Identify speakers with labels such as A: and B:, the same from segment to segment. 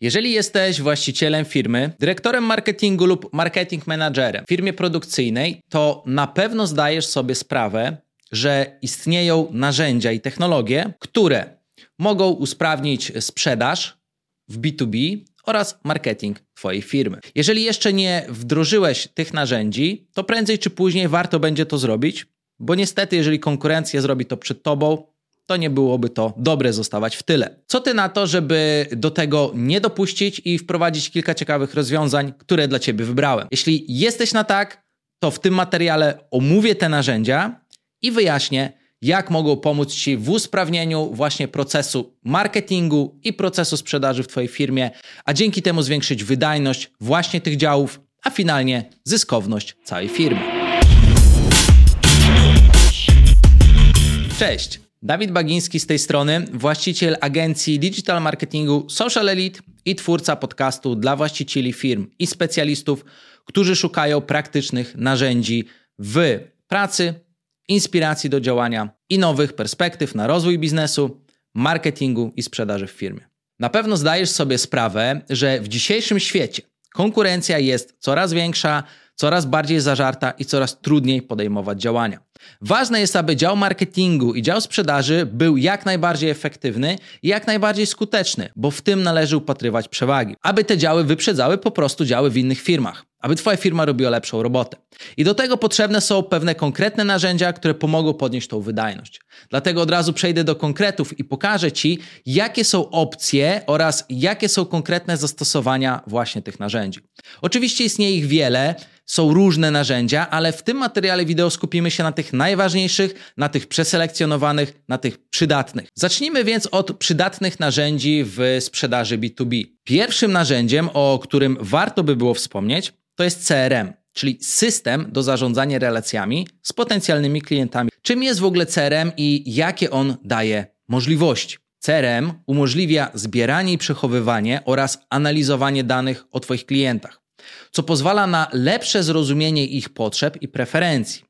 A: Jeżeli jesteś właścicielem firmy, dyrektorem marketingu lub marketing managerem w firmie produkcyjnej, to na pewno zdajesz sobie sprawę, że istnieją narzędzia i technologie, które mogą usprawnić sprzedaż w B2B oraz marketing Twojej firmy. Jeżeli jeszcze nie wdrożyłeś tych narzędzi, to prędzej czy później warto będzie to zrobić, bo niestety, jeżeli konkurencja zrobi to przed Tobą, to nie byłoby to dobre zostawać w tyle. Co ty na to, żeby do tego nie dopuścić i wprowadzić kilka ciekawych rozwiązań, które dla ciebie wybrałem? Jeśli jesteś na tak, to w tym materiale omówię te narzędzia i wyjaśnię, jak mogą pomóc Ci w usprawnieniu właśnie procesu marketingu i procesu sprzedaży w Twojej firmie, a dzięki temu zwiększyć wydajność właśnie tych działów, a finalnie zyskowność całej firmy. Cześć! Dawid Bagiński z tej strony, właściciel agencji digital marketingu Social Elite i twórca podcastu dla właścicieli firm i specjalistów, którzy szukają praktycznych narzędzi w pracy, inspiracji do działania i nowych perspektyw na rozwój biznesu, marketingu i sprzedaży w firmie. Na pewno zdajesz sobie sprawę, że w dzisiejszym świecie konkurencja jest coraz większa, coraz bardziej zażarta i coraz trudniej podejmować działania. Ważne jest, aby dział marketingu i dział sprzedaży był jak najbardziej efektywny i jak najbardziej skuteczny, bo w tym należy upatrywać przewagi. Aby te działy wyprzedzały po prostu działy w innych firmach aby Twoja firma robiła lepszą robotę. I do tego potrzebne są pewne konkretne narzędzia, które pomogą podnieść tą wydajność. Dlatego od razu przejdę do konkretów i pokażę Ci, jakie są opcje oraz jakie są konkretne zastosowania właśnie tych narzędzi. Oczywiście istnieje ich wiele, są różne narzędzia, ale w tym materiale wideo skupimy się na tych najważniejszych, na tych przeselekcjonowanych, na tych przydatnych. Zacznijmy więc od przydatnych narzędzi w sprzedaży B2B. Pierwszym narzędziem, o którym warto by było wspomnieć, to jest CRM, czyli system do zarządzania relacjami z potencjalnymi klientami. Czym jest w ogóle CRM i jakie on daje możliwości? CRM umożliwia zbieranie i przechowywanie oraz analizowanie danych o Twoich klientach, co pozwala na lepsze zrozumienie ich potrzeb i preferencji.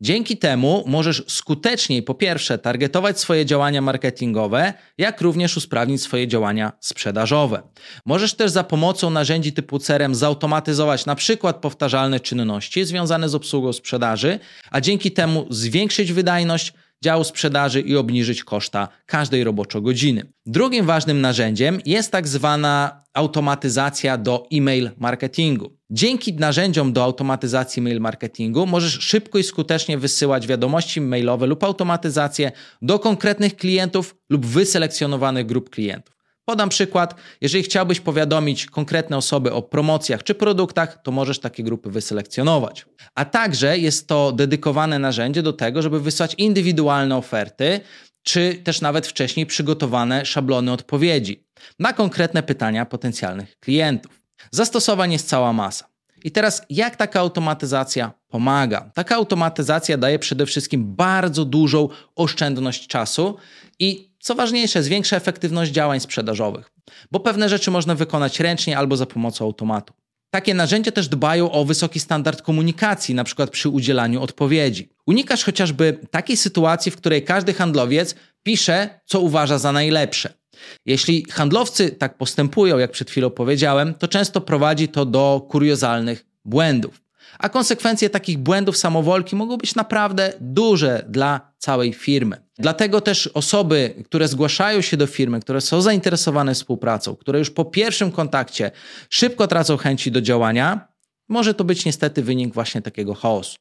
A: Dzięki temu możesz skuteczniej po pierwsze targetować swoje działania marketingowe, jak również usprawnić swoje działania sprzedażowe. Możesz też za pomocą narzędzi typu CRM zautomatyzować na przykład powtarzalne czynności związane z obsługą sprzedaży, a dzięki temu zwiększyć wydajność, działu sprzedaży i obniżyć koszta każdej roboczo-godziny. Drugim ważnym narzędziem jest tak zwana automatyzacja do e-mail marketingu. Dzięki narzędziom do automatyzacji mail marketingu możesz szybko i skutecznie wysyłać wiadomości mailowe lub automatyzację do konkretnych klientów lub wyselekcjonowanych grup klientów. Podam przykład. Jeżeli chciałbyś powiadomić konkretne osoby o promocjach czy produktach, to możesz takie grupy wyselekcjonować. A także jest to dedykowane narzędzie do tego, żeby wysłać indywidualne oferty, czy też nawet wcześniej przygotowane szablony odpowiedzi na konkretne pytania potencjalnych klientów. Zastosowań jest cała masa. I teraz, jak taka automatyzacja pomaga? Taka automatyzacja daje przede wszystkim bardzo dużą oszczędność czasu i co ważniejsze, zwiększa efektywność działań sprzedażowych, bo pewne rzeczy można wykonać ręcznie albo za pomocą automatu. Takie narzędzia też dbają o wysoki standard komunikacji, na przykład przy udzielaniu odpowiedzi. Unikasz chociażby takiej sytuacji, w której każdy handlowiec pisze, co uważa za najlepsze. Jeśli handlowcy tak postępują, jak przed chwilą powiedziałem, to często prowadzi to do kuriozalnych błędów a konsekwencje takich błędów samowolki mogą być naprawdę duże dla całej firmy. Dlatego też osoby, które zgłaszają się do firmy, które są zainteresowane współpracą, które już po pierwszym kontakcie szybko tracą chęci do działania, może to być niestety wynik właśnie takiego chaosu.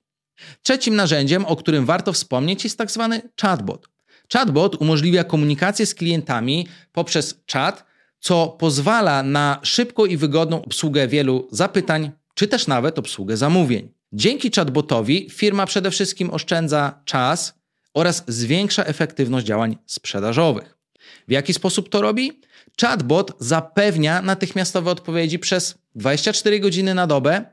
A: Trzecim narzędziem, o którym warto wspomnieć, jest tak zwany chatbot. Chatbot umożliwia komunikację z klientami poprzez czat, co pozwala na szybką i wygodną obsługę wielu zapytań, czy też nawet obsługę zamówień. Dzięki chatbotowi firma przede wszystkim oszczędza czas oraz zwiększa efektywność działań sprzedażowych. W jaki sposób to robi? Chatbot zapewnia natychmiastowe odpowiedzi przez 24 godziny na dobę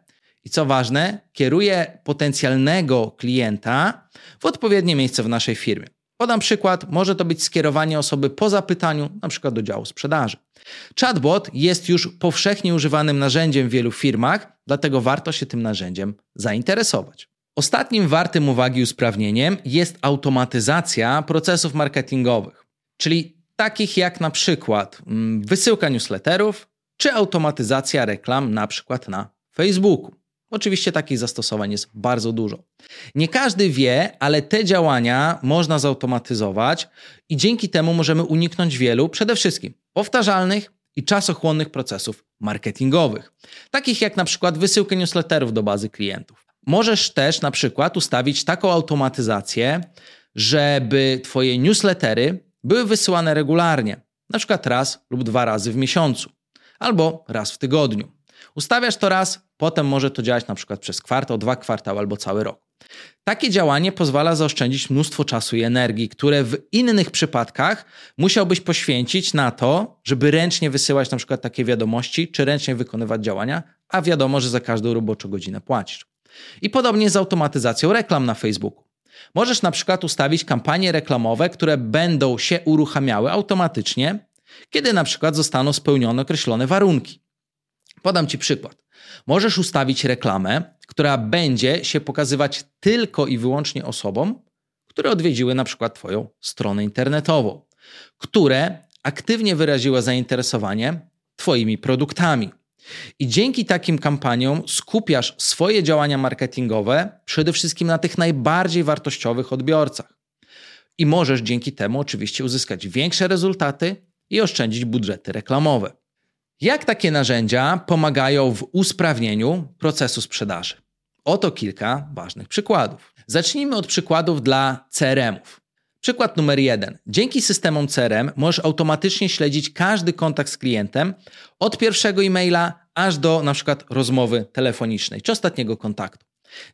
A: i co ważne, kieruje potencjalnego klienta w odpowiednie miejsce w naszej firmie. Podam przykład, może to być skierowanie osoby po zapytaniu, na przykład do działu sprzedaży. Chatbot jest już powszechnie używanym narzędziem w wielu firmach, dlatego warto się tym narzędziem zainteresować. Ostatnim wartym uwagi usprawnieniem jest automatyzacja procesów marketingowych, czyli takich jak na przykład mm, wysyłka newsletterów, czy automatyzacja reklam na przykład na Facebooku. Oczywiście takich zastosowań jest bardzo dużo. Nie każdy wie, ale te działania można zautomatyzować i dzięki temu możemy uniknąć wielu, przede wszystkim powtarzalnych i czasochłonnych procesów marketingowych, takich jak na przykład wysyłkę newsletterów do bazy klientów. Możesz też na przykład ustawić taką automatyzację, żeby Twoje newslettery były wysyłane regularnie, na przykład raz lub dwa razy w miesiącu, albo raz w tygodniu. Ustawiasz to raz, potem może to działać na przykład przez kwartał, dwa kwartały albo cały rok. Takie działanie pozwala zaoszczędzić mnóstwo czasu i energii, które w innych przypadkach musiałbyś poświęcić na to, żeby ręcznie wysyłać na przykład takie wiadomości, czy ręcznie wykonywać działania, a wiadomo, że za każdą roboczą godzinę płacisz. I podobnie z automatyzacją reklam na Facebooku. Możesz na przykład ustawić kampanie reklamowe, które będą się uruchamiały automatycznie, kiedy na przykład zostaną spełnione określone warunki. Podam Ci przykład. Możesz ustawić reklamę, która będzie się pokazywać tylko i wyłącznie osobom, które odwiedziły na przykład Twoją stronę internetową, które aktywnie wyraziły zainteresowanie Twoimi produktami. I dzięki takim kampaniom skupiasz swoje działania marketingowe przede wszystkim na tych najbardziej wartościowych odbiorcach. I możesz dzięki temu oczywiście uzyskać większe rezultaty i oszczędzić budżety reklamowe. Jak takie narzędzia pomagają w usprawnieniu procesu sprzedaży? Oto kilka ważnych przykładów. Zacznijmy od przykładów dla CRM-ów. Przykład numer jeden. Dzięki systemom CRM możesz automatycznie śledzić każdy kontakt z klientem od pierwszego e-maila aż do na przykład rozmowy telefonicznej czy ostatniego kontaktu.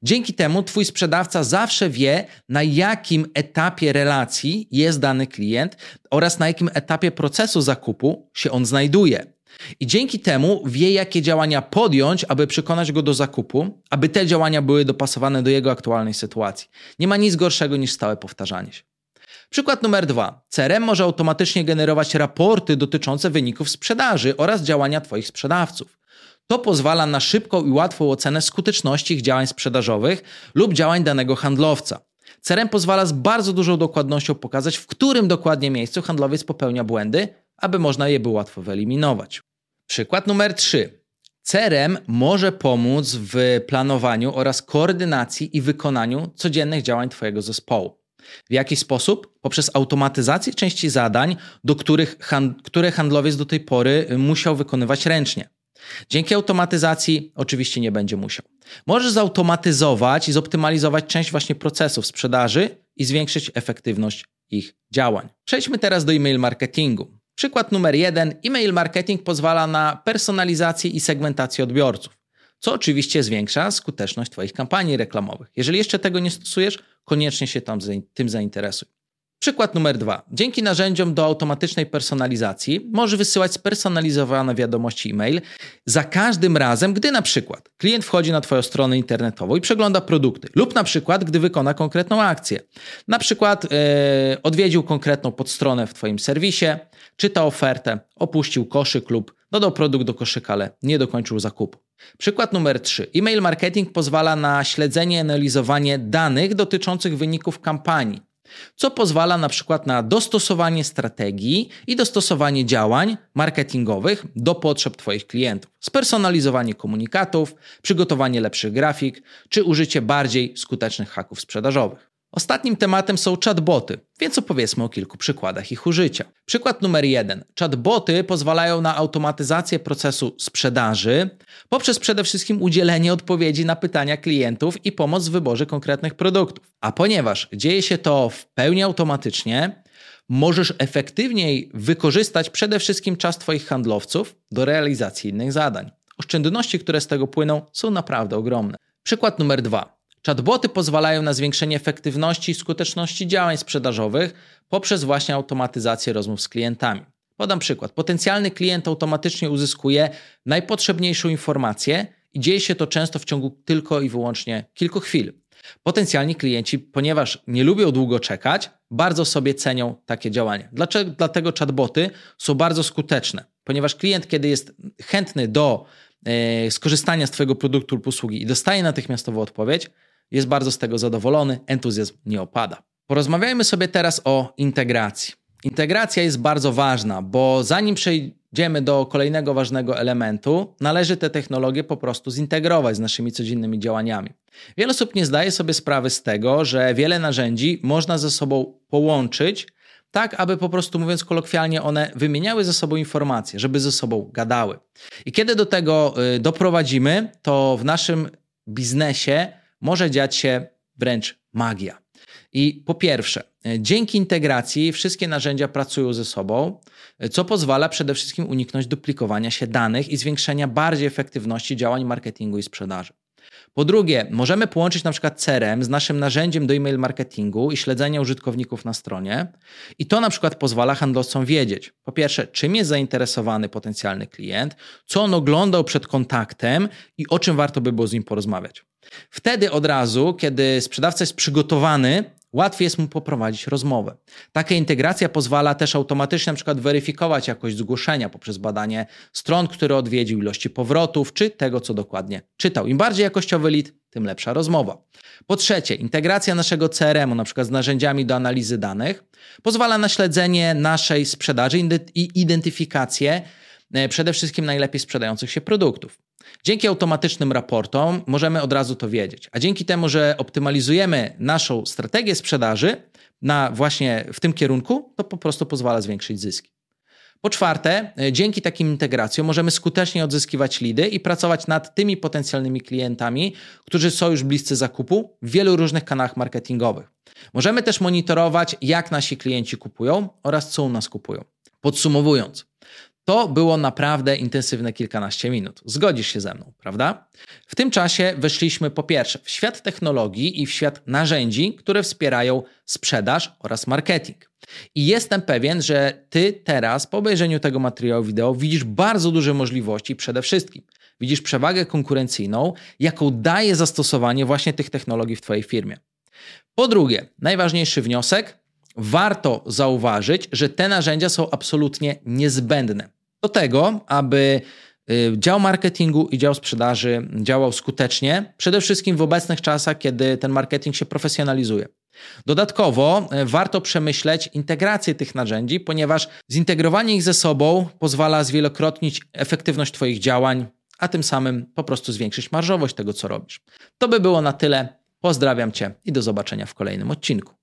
A: Dzięki temu Twój sprzedawca zawsze wie, na jakim etapie relacji jest dany klient oraz na jakim etapie procesu zakupu się on znajduje. I dzięki temu wie, jakie działania podjąć, aby przekonać go do zakupu, aby te działania były dopasowane do jego aktualnej sytuacji. Nie ma nic gorszego niż stałe powtarzanie się. Przykład numer dwa. CRM może automatycznie generować raporty dotyczące wyników sprzedaży oraz działania Twoich sprzedawców. To pozwala na szybką i łatwą ocenę skuteczności ich działań sprzedażowych lub działań danego handlowca. CRM pozwala z bardzo dużą dokładnością pokazać, w którym dokładnie miejscu handlowiec popełnia błędy, aby można je było łatwo wyeliminować. Przykład numer 3. CRM może pomóc w planowaniu oraz koordynacji i wykonaniu codziennych działań Twojego zespołu. W jaki sposób? Poprzez automatyzację części zadań, do których które handlowiec do tej pory musiał wykonywać ręcznie. Dzięki automatyzacji oczywiście nie będzie musiał. Możesz zautomatyzować i zoptymalizować część właśnie procesów sprzedaży i zwiększyć efektywność ich działań. Przejdźmy teraz do e-mail marketingu. Przykład numer jeden: e-mail marketing pozwala na personalizację i segmentację odbiorców, co oczywiście zwiększa skuteczność Twoich kampanii reklamowych. Jeżeli jeszcze tego nie stosujesz, koniecznie się tam, tym zainteresuj. Przykład numer dwa. Dzięki narzędziom do automatycznej personalizacji możesz wysyłać spersonalizowane wiadomości e-mail za każdym razem, gdy na przykład klient wchodzi na Twoją stronę internetową i przegląda produkty, lub na przykład gdy wykona konkretną akcję. Na przykład yy, odwiedził konkretną podstronę w Twoim serwisie, czyta ofertę, opuścił koszyk lub dodał produkt do koszyka, ale nie dokończył zakupu. Przykład numer 3. E-mail marketing pozwala na śledzenie i analizowanie danych dotyczących wyników kampanii co pozwala na przykład na dostosowanie strategii i dostosowanie działań marketingowych do potrzeb Twoich klientów, spersonalizowanie komunikatów, przygotowanie lepszych grafik czy użycie bardziej skutecznych haków sprzedażowych. Ostatnim tematem są chatboty, więc opowiedzmy o kilku przykładach ich użycia. Przykład numer jeden. Chatboty pozwalają na automatyzację procesu sprzedaży poprzez przede wszystkim udzielenie odpowiedzi na pytania klientów i pomoc w wyborze konkretnych produktów. A ponieważ dzieje się to w pełni automatycznie, możesz efektywniej wykorzystać przede wszystkim czas Twoich handlowców do realizacji innych zadań. Oszczędności, które z tego płyną, są naprawdę ogromne. Przykład numer dwa. Chatboty pozwalają na zwiększenie efektywności i skuteczności działań sprzedażowych poprzez właśnie automatyzację rozmów z klientami. Podam przykład. Potencjalny klient automatycznie uzyskuje najpotrzebniejszą informację i dzieje się to często w ciągu tylko i wyłącznie kilku chwil. Potencjalni klienci, ponieważ nie lubią długo czekać, bardzo sobie cenią takie działania. Dlaczego? Dlatego chatboty są bardzo skuteczne, ponieważ klient, kiedy jest chętny do e, skorzystania z Twojego produktu lub usługi i dostaje natychmiastową odpowiedź, jest bardzo z tego zadowolony, entuzjazm nie opada. Porozmawiajmy sobie teraz o integracji. Integracja jest bardzo ważna, bo zanim Idziemy do kolejnego ważnego elementu. Należy te technologie po prostu zintegrować z naszymi codziennymi działaniami. Wiele osób nie zdaje sobie sprawy z tego, że wiele narzędzi można ze sobą połączyć, tak aby po prostu mówiąc kolokwialnie, one wymieniały ze sobą informacje, żeby ze sobą gadały. I kiedy do tego y, doprowadzimy, to w naszym biznesie może dziać się wręcz magia. I po pierwsze, dzięki integracji wszystkie narzędzia pracują ze sobą, co pozwala przede wszystkim uniknąć duplikowania się danych i zwiększenia bardziej efektywności działań marketingu i sprzedaży. Po drugie, możemy połączyć na przykład CRM z naszym narzędziem do e-mail marketingu i śledzenia użytkowników na stronie. I to na przykład pozwala handlowcom wiedzieć, po pierwsze, czym jest zainteresowany potencjalny klient, co on oglądał przed kontaktem i o czym warto by było z nim porozmawiać. Wtedy od razu, kiedy sprzedawca jest przygotowany, łatwiej jest mu poprowadzić rozmowę. Taka integracja pozwala też automatycznie na przykład weryfikować jakość zgłoszenia poprzez badanie stron, które odwiedził, ilości powrotów, czy tego, co dokładnie czytał. Im bardziej jakościowy lead, tym lepsza rozmowa. Po trzecie, integracja naszego CRM-u, na przykład z narzędziami do analizy danych, pozwala na śledzenie naszej sprzedaży i identyfikację e, przede wszystkim najlepiej sprzedających się produktów. Dzięki automatycznym raportom możemy od razu to wiedzieć, a dzięki temu, że optymalizujemy naszą strategię sprzedaży na właśnie w tym kierunku, to po prostu pozwala zwiększyć zyski. Po czwarte, e, dzięki takim integracjom możemy skutecznie odzyskiwać lidy i pracować nad tymi potencjalnymi klientami, którzy są już bliscy zakupu w wielu różnych kanałach marketingowych. Możemy też monitorować, jak nasi klienci kupują oraz co u nas kupują. Podsumowując, to było naprawdę intensywne kilkanaście minut. Zgodzisz się ze mną, prawda? W tym czasie weszliśmy po pierwsze w świat technologii i w świat narzędzi, które wspierają sprzedaż oraz marketing. I jestem pewien, że ty teraz po obejrzeniu tego materiału wideo widzisz bardzo duże możliwości przede wszystkim. Widzisz przewagę konkurencyjną, jaką daje zastosowanie właśnie tych technologii w twojej firmie. Po drugie, najważniejszy wniosek, warto zauważyć, że te narzędzia są absolutnie niezbędne do tego, aby y, dział marketingu i dział sprzedaży działał skutecznie, przede wszystkim w obecnych czasach, kiedy ten marketing się profesjonalizuje. Dodatkowo y, warto przemyśleć integrację tych narzędzi, ponieważ zintegrowanie ich ze sobą pozwala zwielokrotnić efektywność Twoich działań, a tym samym po prostu zwiększyć marżowość tego, co robisz. To by było na tyle. Pozdrawiam Cię i do zobaczenia w kolejnym odcinku.